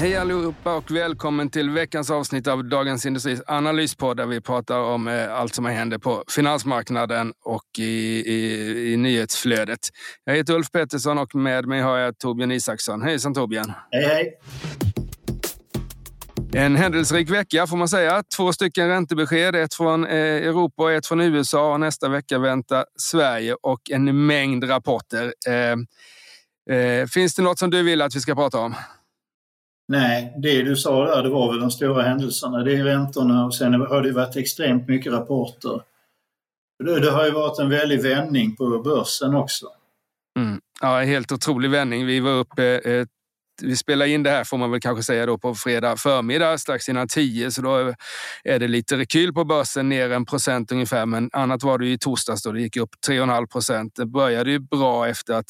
Hej allihopa och välkommen till veckans avsnitt av Dagens Industris analyspodd där vi pratar om eh, allt som händer på finansmarknaden och i, i, i nyhetsflödet. Jag heter Ulf Pettersson och med mig har jag Torbjörn Isaksson. Hejsan Torbjörn! Hej hej! En händelserik vecka får man säga. Två stycken räntebesked, ett från eh, Europa och ett från USA. Och nästa vecka väntar Sverige och en mängd rapporter. Eh, eh, finns det något som du vill att vi ska prata om? Nej, det du sa där, det var väl de stora händelserna. Det är räntorna och sen har det varit extremt mycket rapporter. Det, har ju varit en väldig vändning på börsen också. Mm. Ja, helt otrolig vändning. Vi var uppe eh, vi spelar in det här får man väl kanske säga då på fredag förmiddag strax innan tio. Så då är det lite rekyl på börsen, ner en procent ungefär. Men annat var det i torsdags då det gick upp 3,5 procent. Det började ju bra efter att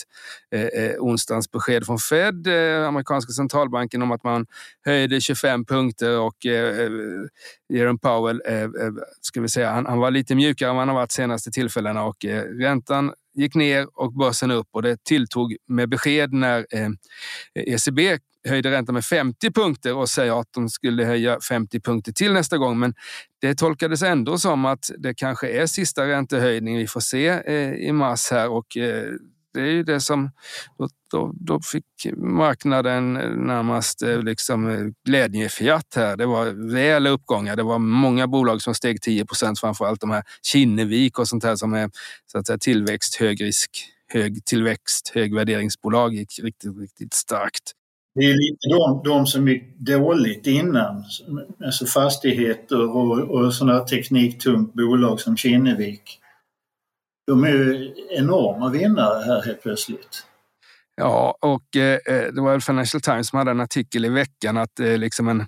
eh, eh, onsdagens besked från Fed, eh, amerikanska centralbanken, om att man höjde 25 punkter och eh, eh Jerome Powell, eh, eh, ska vi säga, han, han, var lite mjukare än vad han har varit senaste tillfällena och eh, räntan gick ner och börsen upp och det tilltog med besked när eh, ECB höjde räntan med 50 punkter och säger att de skulle höja 50 punkter till nästa gång. Men det tolkades ändå som att det kanske är sista räntehöjningen vi får se eh, i mars här och eh, det är ju det som... Då, då, då fick marknaden eh, närmast eh, liksom eh, här. Det var rejäla uppgångar. Det var många bolag som steg 10 procent, framför allt de här Kinnevik och sånt här som är så att säga, tillväxt, hög risk, hög tillväxt, hög värderingsbolag gick riktigt, riktigt starkt. Det är lite de, de som gick dåligt innan, alltså fastigheter och, och sådana tekniktungt bolag som Kinnevik de är ju enorma vinnare här helt plötsligt. Ja, och eh, det var Financial Times som hade en artikel i veckan att eh, liksom en,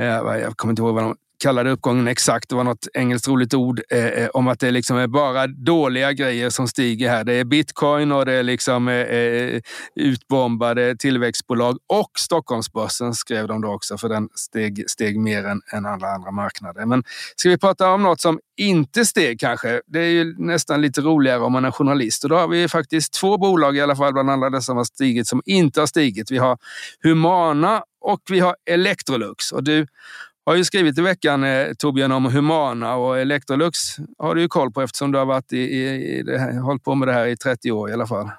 eh, jag kommer inte ihåg vad de kallade uppgången exakt. Det var något engelskt roligt ord eh, eh, om att det liksom är bara dåliga grejer som stiger här. Det är bitcoin och det är liksom eh, eh utbombade tillväxtbolag och Stockholmsbörsen skrev de då också för den steg, steg mer än, än alla andra marknader. Men ska vi prata om något som inte steg kanske? Det är ju nästan lite roligare om man är journalist och då har vi faktiskt två bolag i alla fall bland alla dessa som har stigit som inte har stigit. Vi har Humana och vi har Electrolux och du har ju skrivit i veckan, eh, Torbjörn, om Humana och Electrolux har du ju koll på eftersom du har varit i, i, i det här, hållit på med det här i 30 år i alla fall.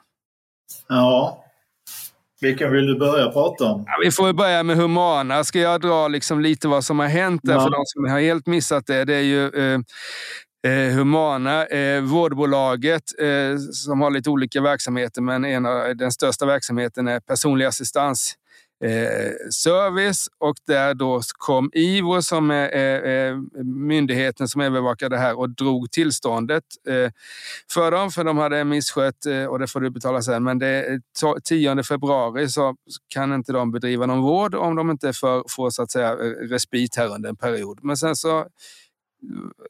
Ja. Vilka vill du börja prata om? Ja, vi får börja med Humana. Ska jag dra liksom lite vad som har hänt där ja. för de som har helt missat det? Det är ju eh, eh, Humana, eh, vårdbolaget eh, som har lite olika verksamheter, men en av, den största verksamheten är personlig assistans eh, service och där då kom IVO som är eh, myndigheten som övervakar det här och drog tillståndet eh, för dem för de hade misskött eh, och det får du betala sen. Men det 10 februari så kan inte de bedriva någon vård om de inte får, får så att säga eh, respit här under en period. Men sen så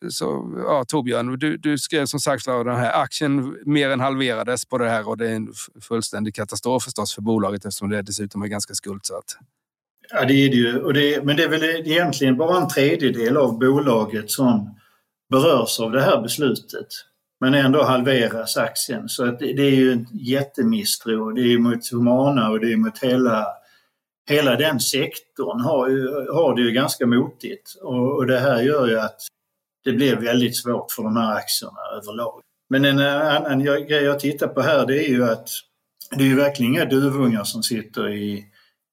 så, ja, Torbjörn, du, du skrev som sagt att den här aktien mer än halverades på det här och det är en fullständig katastrof förstås för bolaget eftersom det dessutom är ganska skuldsatt. Ja, det är det ju. Och det, men det är väl egentligen bara en tredjedel av bolaget som berörs av det här beslutet. Men ändå halveras aktien. Så att det, det är ju en jättemisstro. Det är mot Humana och det är mot hela, hela den sektorn har, ju, har det ju ganska motigt. Och, och det här gör ju att det blir väldigt svårt för de här aktierna överlag. Men en eh, annan grej jag tittar på här det är ju att det är ju verkligen inga duvungar som sitter i,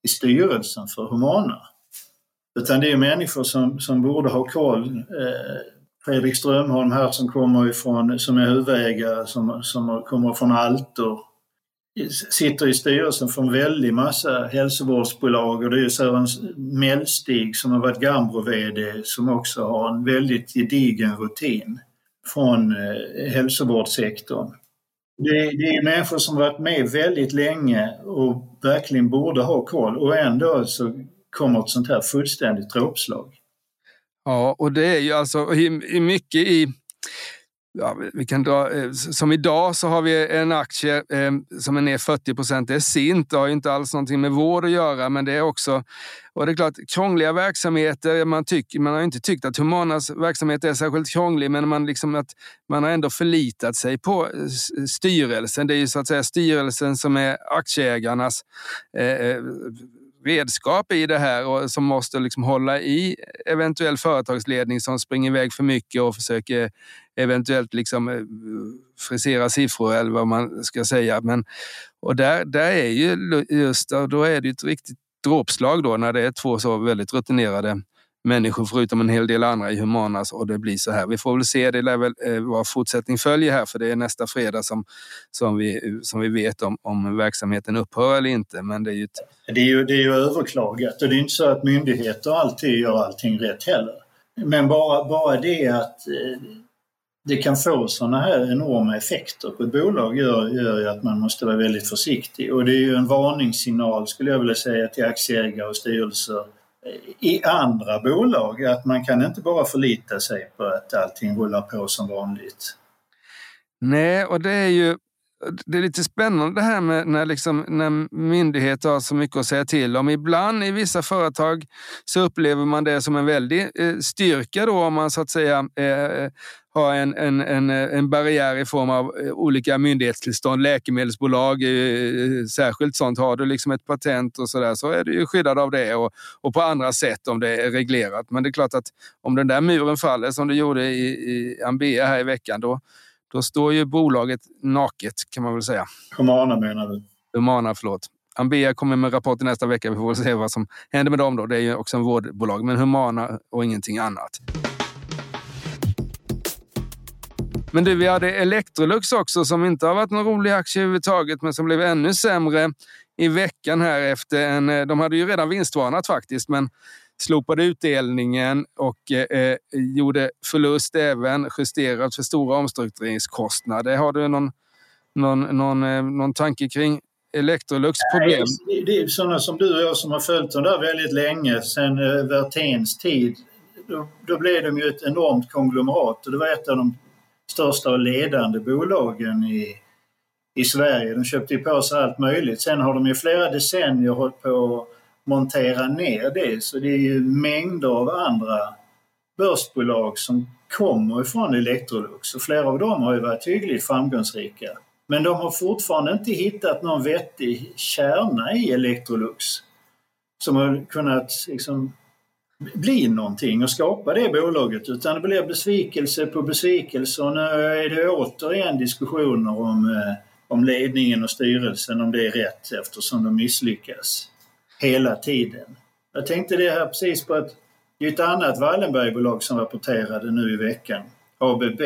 i styrelsen för Humana. Utan det är människor som, som borde ha koll. Eh, Fredrik Strömholm här som kommer ifrån, som är huvudägare, som, som kommer från Altor sitter i styrelsen för en väldig massa hälsovårdsbolag och det är Sören Mellstig som har varit Gambro-VD som också har en väldigt gedigen rutin från eh, hälsovårdssektorn. Det, det är människor som varit med väldigt länge och verkligen borde ha koll och ändå så kommer ett sånt här fullständigt dråpslag. Ja, och det är ju alltså mycket i ja, vi kan dra, eh, som idag så har vi en aktie eh, som är ner 40 procent. Det är Sint. Det har ju inte alls någonting med vård att göra, men det är också och det är klart, krångliga verksamheter. Man, tyck, man har inte tyckt att Humanas verksamhet är särskilt krånglig, men man, liksom att, man har ändå förlitat sig på eh, styrelsen. Det är ju så att säga styrelsen som är aktieägarnas eh, eh redskap i det här och som måste liksom hålla i eventuell företagsledning som springer iväg för mycket och försöker eventuellt liksom eh, frisera siffror eller vad man ska säga. Men, och där, där är ju just, då är det ett riktigt dråpslag då när det är två så väldigt rutinerade människor förutom en hel del andra i Humanas och det blir så här. Vi får väl se, det lär väl eh, vara fortsättning följer här för det är nästa fredag som, som, vi, som vi vet om, om verksamheten upphör eller inte. Men det är ju, ett... det är ju, det är ju överklagat och det är inte så att myndigheter alltid gör allting rätt heller. Men bara, bara det att eh, det kan få sådana här enorma effekter på ett bolag gör, gör ju att man måste vara väldigt försiktig. Och det är ju en varningssignal skulle jag vilja säga till aktieägare och styrelser i andra bolag att man kan inte bara förlita sig på att allting rullar på som vanligt. Nej, och det är ju det är lite spännande det här med när, liksom, när myndigheter har så mycket att säga till om. Ibland i vissa företag så upplever man det som en väldig eh, styrka då om man så att säga eh, har en, en, en, en barriär i form av eh, olika myndighetstillstånd, läkemedelsbolag, eh, särskilt sånt. Har du liksom ett patent och så där så är du ju skyddad av det och, och på andra sätt om det är reglerat. Men det är klart att om den där muren faller som det gjorde i, i Ambea här i veckan, då, då står ju bolaget naket kan man väl säga. Humana menar du? Humana, förlåt. Ambea kommer med rapport nästa vecka. Vi får se vad som händer med dem. Då. Det är ju också en vårdbolag, men Humana och ingenting annat. Men du, vi hade Electrolux också som inte har varit någon rolig aktie överhuvudtaget, men som blev ännu sämre i veckan här efter en... Eh, de hade ju redan vinstvarnat faktiskt, men slopade utdelningen och eh, gjorde förlust även justerat för stora omstruktureringskostnader. Har du någon, någon, någon, eh, någon tanke kring Electrolux problem? Nej, det är sådana som du och jag som har följt dem där väldigt länge, sedan eh, Werténs tid. Då, då blev de ju ett enormt konglomerat och det var ett av de största och ledande bolagen i, i Sverige. De köpte ju på sig allt möjligt. Sen har de i flera decennier hållit på montera ner det. Så det är ju mängder av andra börsbolag som kommer ifrån Electrolux och flera av dem har ju varit hyggligt framgångsrika. Men de har fortfarande inte hittat någon vettig kärna i Electrolux som har kunnat liksom bli någonting och skapa det bolaget utan det blir besvikelse på besvikelse och nu är det återigen diskussioner om, eh, om ledningen och styrelsen om det är rätt eftersom de misslyckas hela tiden. Jag tänkte det här precis på att det är ett annat Wallenbergbolag som rapporterade nu i veckan, ABB.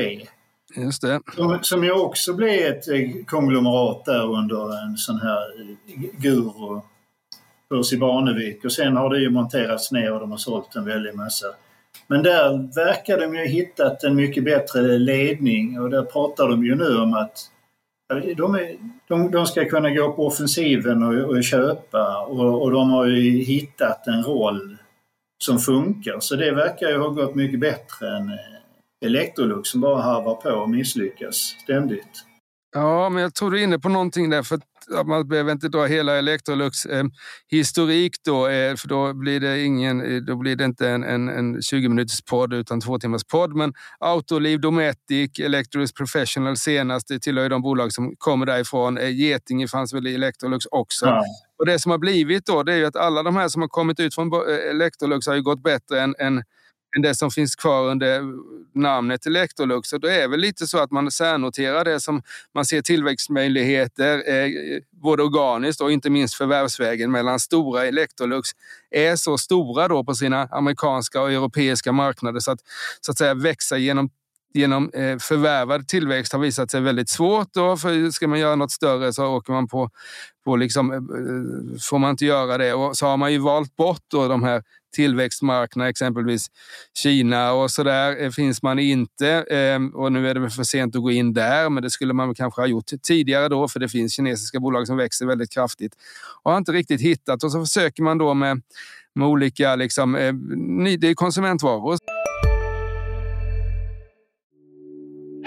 Just det. Som, som ju också blev ett eh, konglomerat där under en sån här guru Börs i Barnevik och sen har det ju monterats ner och de har sålt en väldig massa. Men där verkar de ju ha hittat en mycket bättre ledning och där pratar de ju nu om att de, är, de, de ska kunna gå på offensiven och, och köpa och, och, de har ju hittat en roll som funkar. Så det verkar ju ha gått mycket bättre än eh, Electrolux som bara harvar på och misslyckas ständigt. Ja, men jag tror du är inne på någonting där. För man behöver inte dra hela Electrolux eh, historik då, eh, för då blir det, ingen, eh, då blir det inte en, en, en 20 minuters podd utan två timmars podd. Men Autoliv, Dometic, Electrolux Professional senast, det tillhör de bolag som kommer därifrån. Eh, Getinge fanns väl i Electrolux också. Ja. Och det som har blivit då, det är ju att alla de här som har kommit ut från eh, Electrolux har ju gått bättre än, än än det som finns kvar under namnet Electrolux. Och då är det väl lite så att man särnoterar det som man ser tillväxtmöjligheter, eh, både organiskt och inte minst förvärvsvägen mellan stora Electrolux är så stora då på sina amerikanska och europeiska marknader så att, så att säga växa genom genom eh, förvärvad tillväxt har visat sig väldigt svårt. Då, för ska man göra något större så åker man på, på liksom, eh, eh, får man inte göra det. Och så har man ju valt bort då de här tillväxtmarknaderna, exempelvis Kina och så där finns man inte. Ehm, och nu är det väl för sent att gå in där, men det skulle man kanske ha gjort tidigare då, för det finns kinesiska bolag som växer väldigt kraftigt och har inte riktigt hittat. Och så försöker man då med, med olika, liksom, det är konsumentvaror.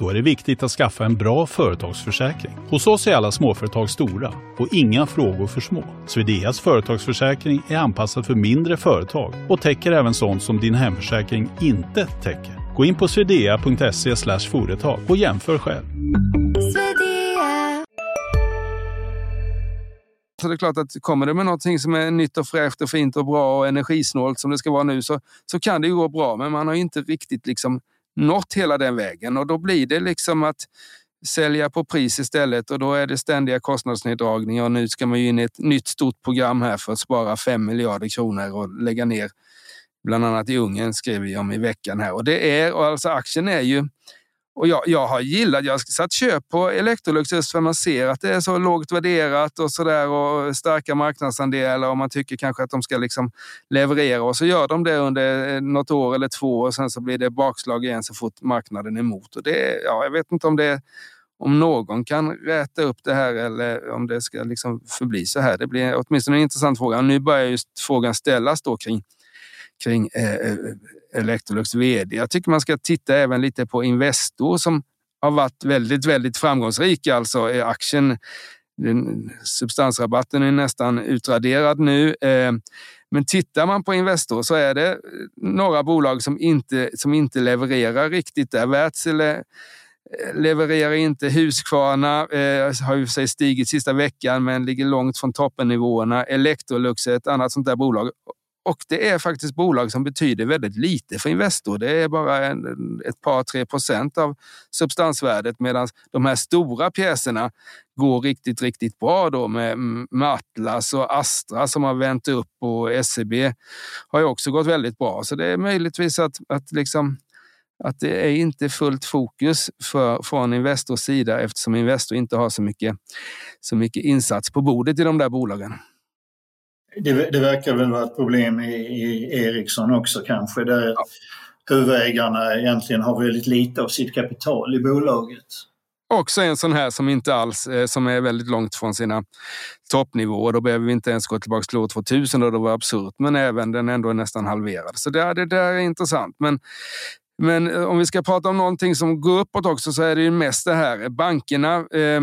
Då är det viktigt att skaffa en bra företagsförsäkring. Hos oss är alla småföretag stora och inga frågor för små. Swedeas företagsförsäkring är anpassad för mindre företag och täcker även sånt som din hemförsäkring inte täcker. Gå in på swedea.se företag och jämför själv. Så det är klart att kommer det med någonting som är nytt och fräscht och fint och bra och energisnålt som det ska vara nu så, så kan det ju gå bra. Men man har inte riktigt liksom nått hela den vägen. Och då blir det liksom att sälja på pris istället och då är det ständiga kostnadsneddragningar. Och nu ska man ju in i ett nytt stort program här för att spara 5 miljarder kronor och lägga ner bland annat i Ungern skrev vi om i veckan här. Och det är och alltså aktien är ju och jag, jag har gillat, jag har satt köp på Electrolux just för man ser att det är så lågt värderat och sådär och starka marknadsandelar och man tycker kanske att de ska liksom leverera och så gör de det under eh, något år eller två och sen så blir det bakslag igen så fort marknaden är emot. Och det, ja, jag vet inte om det om någon kan räta upp det här eller om det ska liksom förbli så här. Det blir åtminstone en intressant fråga. Nu börjar just frågan ställas då kring, kring eh, eh Electrolux vd. Jag tycker man ska titta även lite på Investor som har varit väldigt, väldigt framgångsrik. Alltså eh, aktien, den, substansrabatten är nästan utraderad nu. Eh, men tittar man på Investor så är det eh, några bolag som inte, som inte levererar riktigt där. Wärtsilä levererar inte. Husqvarna eh, har ju sig stigit sista veckan men ligger långt från toppennivåerna. Electrolux är ett annat sånt där bolag. Och det är faktiskt bolag som betyder väldigt lite för Investor. Det är bara en, ett par, tre procent av substansvärdet medan de här stora pjäserna går riktigt, riktigt bra då med, mm, med Atlas och Astra som har vänt upp och SEB har ju också gått väldigt bra. Så det är möjligtvis att, att liksom att det är inte fullt fokus för, från Investors sida eftersom Investor inte har så mycket, så mycket insats på bordet i de där bolagen. Det, det verkar väl vara ett problem i, i Ericsson också kanske, där ja. huvudägarna egentligen har väldigt lite av sitt kapital i bolaget. Också en sån här som inte alls, eh, som är väldigt långt från sina toppnivåer. Då behöver vi inte ens gå tillbaka till år 2000 då det var absurt, men även den ändå är näsdan halverad. Så det, det där är intressant. Men men eh, om vi ska prata om någonting som går uppåt också så är det ju mest det här bankerna. Eh,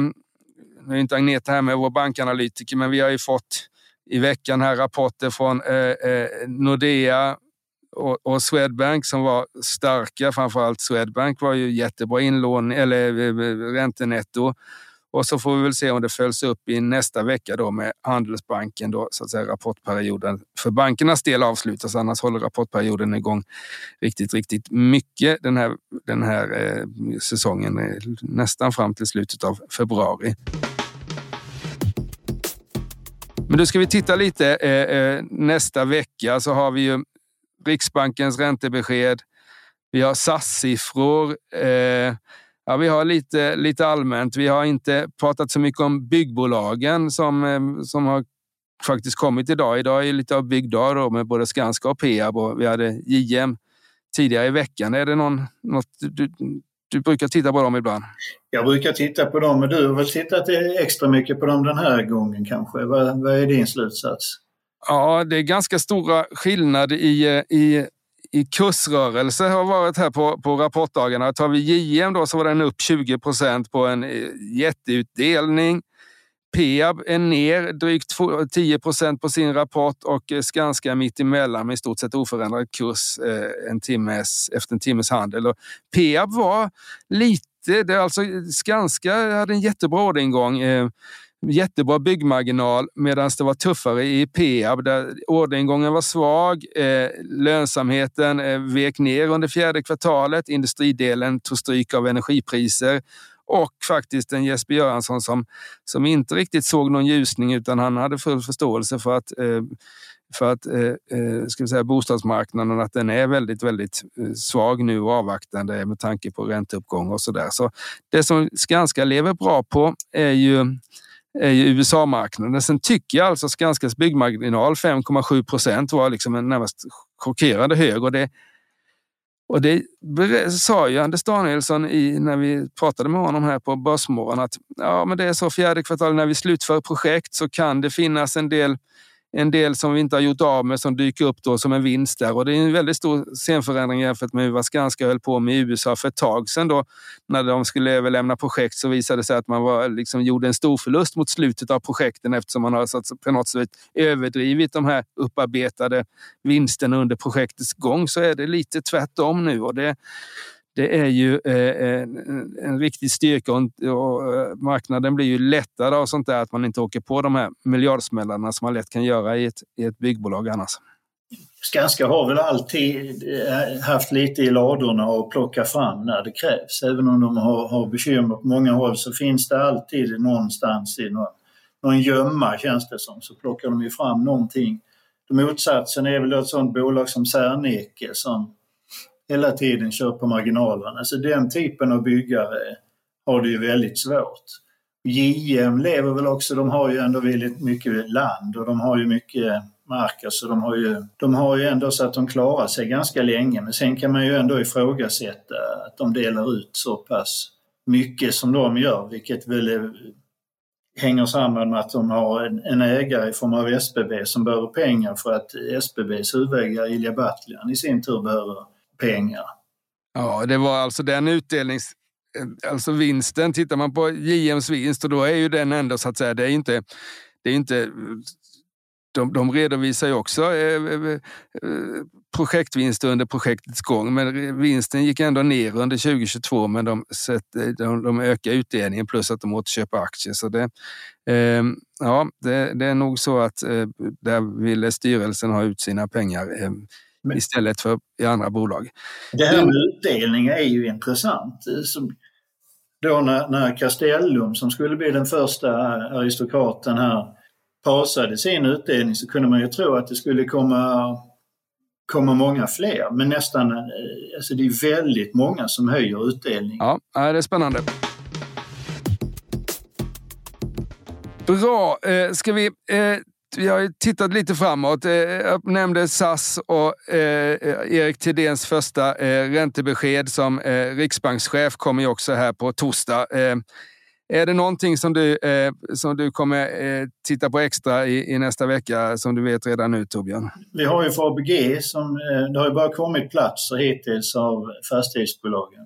nu är inte Agneta här med vår bankanalytiker, men vi har ju fått i veckan här rapporter från eh, eh, Nordea och, och, Swedbank som var starka. Framförallt Swedbank var ju jättebra inlån eller eh, räntenetto. Och så får vi väl se om det följs upp i nästa vecka då med Handelsbanken då så att säga rapportperioden för bankernas del avslutas. Annars håller rapportperioden igång riktigt, riktigt mycket den här, den här eh, säsongen, eh, nästan fram till slutet av februari. Men då ska vi titta lite. Eh, eh, nästa vecka så har vi ju Riksbankens räntebesked. Vi har SAS-siffror. Eh, ja, vi har lite, lite allmänt. Vi har inte pratat så mycket om byggbolagen som, eh, som har faktiskt kommit idag. Idag är lite av byggdag då, med både Skanska och Peab och vi hade JM tidigare i veckan. Är det någon, något du, du brukar titta på dem ibland? Jag brukar titta på dem, men du har väl tittat extra mycket på dem den här gången kanske? Vad, vad är din slutsats? Ja, det är ganska stora skillnader i, i, i kursrörelse har varit här på, på rapportdagarna. Tar vi JM då så var den upp 20 procent på en eh, jätteutdelning. Peab är ner drygt 10 procent på sin rapport och eh, Skanska mitt emellan med i stort sett oförändrad kurs eh, en timmes, efter en timmes handel. Och Peab var lite, det är alltså Skanska hade en jättebra orderingång eh, jättebra byggmarginal medan det var tuffare i Peab där orderingången var svag. lönsamheten vek ner under fjärde kvartalet. Industridelen tog stryk av energipriser och faktiskt en Jesper Göransson som, som inte riktigt såg någon ljusning utan han hade full förståelse för att eh, för att eh, eh ska vi säga, bostadsmarknaden att den är väldigt, väldigt eh, svag nu och avvaktande med tanke på ränteuppgång och så där. Så det som Skanska lever bra på är ju är ju USA-marknaden. Sen tycker jag alltså Skanskas byggmarginal 5,7 procent var liksom en närmast chockerande hög och det, och det sa ju Anders Danielsson i, när vi pratade med honom här på Börsmorgon att ja, men det är så fjärde kvartalet när vi slutför projekt så kan det finnas en del en del som vi inte har gjort av med som dyker upp då som en vinst där. Och det är en väldigt stor scenförändring jämfört med vad Skanska höll på med i USA för ett tag sedan. Då, när de skulle överlämna projekt så visade det sig att man var, liksom, gjorde en stor förlust mot slutet av projekten eftersom man har så på något sätt överdrivit de här upparbetade vinsterna under projektets gång. Så är det lite tvärtom nu. Och det, det är ju eh, eh, en, en riktig styrka och, och, eh, marknaden blir ju lättare av sånt där att man inte åker på de här miljardsmällarna som man lätt kan göra i ett, i ett byggbolag annars. Skanska har väl alltid haft lite i ladorna att plocka fram när det krävs. Även om de har, har bekymmer på många håll så finns det alltid någonstans i någon, någon gömma känns det som, så plockar de ju fram någonting. Motsatsen är väl ett sånt bolag som Serneke som hela tiden kör på marginalerna. Så alltså, den typen av byggare har det ju väldigt svårt. JM lever väl också, de har ju ändå väldigt mycket land och de har ju mycket mark. Alltså de, har ju, de har ju ändå så att de klarar sig ganska länge men sen kan man ju ändå ifrågasätta att de delar ut så pass mycket som de gör vilket väl är, hänger samman med att de har en, en, ägare i form av SBB som behöver pengar för att SBBs huvudägare Ilja Batljan i sin tur behöver pengar. Ja, det var alltså den utdelnings... Alltså vinsten, tittar man på JMs vinst och då är ju den ändå så att säga, det är inte... Det är inte de, de redovisar ju också eh, eh, eh projektvinster under projektets gång, men vinsten gick ändå ner under 2022, men de, eh, de, de ökar utdelningen plus att de återköper aktier. Så det, eh, ja, det, det, är nog så att eh, där ville styrelsen ha ut sina pengar. Eh, Eh, men, istället för i andra bolag. Det här med utdelning är ju intressant. Som, då när, när Castellum, som skulle bli den första aristokraten här, pasade sin utdelning så kunde man ju tro att det skulle komma, komma många fler. Men nästan, eh, alltså det är väldigt många som höjer utdelningen. Ja, det är spännande. Bra, eh, ska vi eh, vi har tittat lite framåt. Eh, jag nämnde SAS och eh, Erik Thedéens första eh, räntebesked som riksbankschef kommer ju också här på torsdag. Är det någonting som du, som du kommer titta på extra i, i, nästa vecka som du vet redan nu Torbjörn? Vi har ju för ABG som, det har ju bara kommit platser hittills av fastighetsbolagen.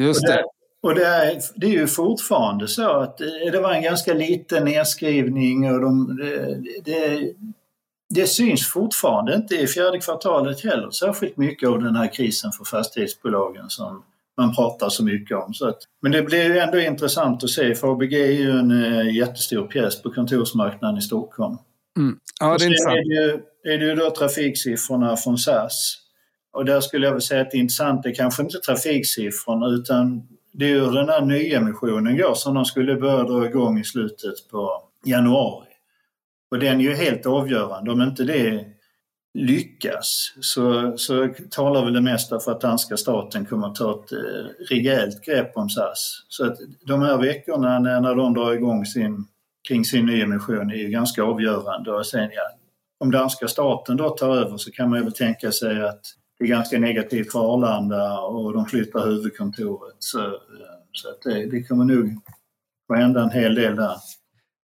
Just det. Och det är, det är ju fortfarande så att det var en ganska liten nedskrivning och de, det, det, det syns fortfarande inte i fjärde kvartalet heller särskilt mycket av den här krisen för fastighetsbolagen som man pratar så mycket om. Så att, men det blir ju ändå intressant att se för ABG är ju en äh, jättestor pjäs på kontorsmarknaden i Stockholm. Mm. Ja, det är intressant. Är det, ju, är det ju då trafiksiffrorna från SAS. Och där skulle jag väl säga att det intressanta är kanske inte trafiksiffrorna utan det är ju den här nyemissionen går som de skulle börja dra igång i slutet på januari. Och den är ju helt avgörande. Om inte det lyckas så, så talar väl det mesta för att danska staten kommer att ta ett eh, rejält grepp om SAS. Så att de här veckorna när, när de drar igång sin, kring sin nyemission är ju ganska avgörande. Och sen, ja, om danska staten då tar över så kan man ju tänka sig att det är ganska negativt för Arlanda och de flyttar huvudkontoret. Så, eh, så det, det kommer nog att hända en hel del där.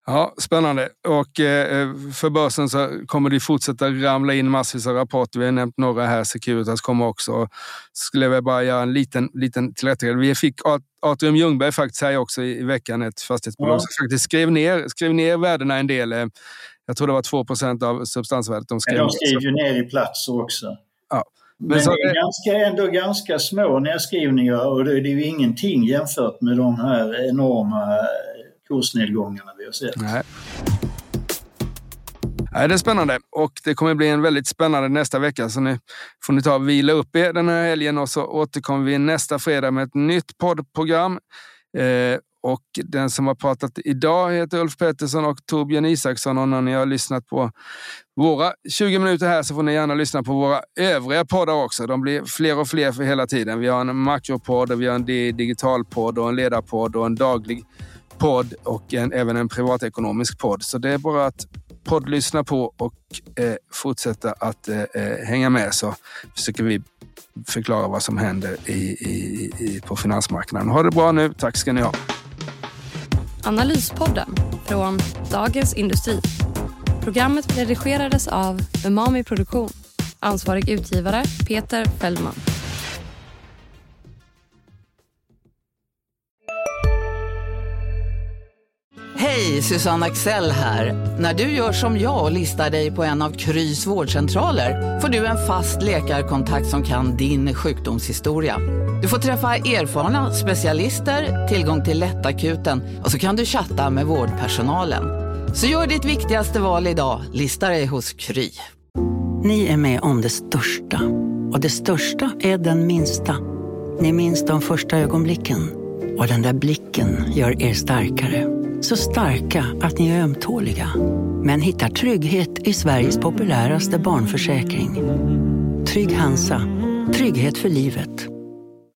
Ja, Spännande. Och eh, för börsen så kommer det fortsätta ramla in massvis av rapporter. Vi har nämnt några här. Securitas kommer också. Skulle jag bara göra en liten, liten tillrättaläggande. Vi fick Atrium Ljungberg faktiskt här också i, i veckan, ett fastighetsbolag ja. som faktiskt skrev ner, skrev ner värdena en del. Jag tror det var 2% av substansvärdet de skrev. Ja, de skrev ju ner i platser också. Ja. Men, Men så, det är ganska, ändå ganska små nedskrivningar och det, det är ju ingenting jämfört med de här enorma kursnedgångarna vi har sett. Nej. Nej, det är spännande och det kommer bli en väldigt spännande nästa vecka. Så nu får ni ta och vila upp er den här helgen och så återkommer vi nästa fredag med ett nytt poddprogram. Eh, och den som har pratat idag heter Ulf Pettersson och Torbjörn Isaksson. Och när ni har lyssnat på våra 20 minuter här så får ni gärna lyssna på våra övriga poddar också. De blir fler och fler för hela tiden. Vi har en makropodd, vi har en digitalpodd och en ledarpodd och en daglig podd och en, även en privatekonomisk podd. Så det är bara att poddlyssna på och eh, fortsätta att eh, eh hänga med så försöker vi förklara vad som händer i, i, i, på finansmarknaden. Ha det bra nu. Tack ska ni ha. Analyspodden från Dagens Industri. Programmet redigerades av Umami Produktion. Ansvarig utgivare Peter Fellman. Hej, Susanne Axel här. När du gör som jag och listar dig på en av Krys vårdcentraler får du en fast läkarkontakt som kan din sjukdomshistoria. Du får träffa erfarna specialister, tillgång till lättakuten och så kan du chatta med vårdpersonalen. Så gör ditt viktigaste val idag, Lista dig hos Kry. Ni är med om det största. Och det största är den minsta. Ni minns de första ögonblicken. Och den där blicken gör er starkare. Så starka att ni är ömtåliga. Men hittar trygghet i Sveriges populäraste barnförsäkring. Trygg Hansa. Trygghet för livet.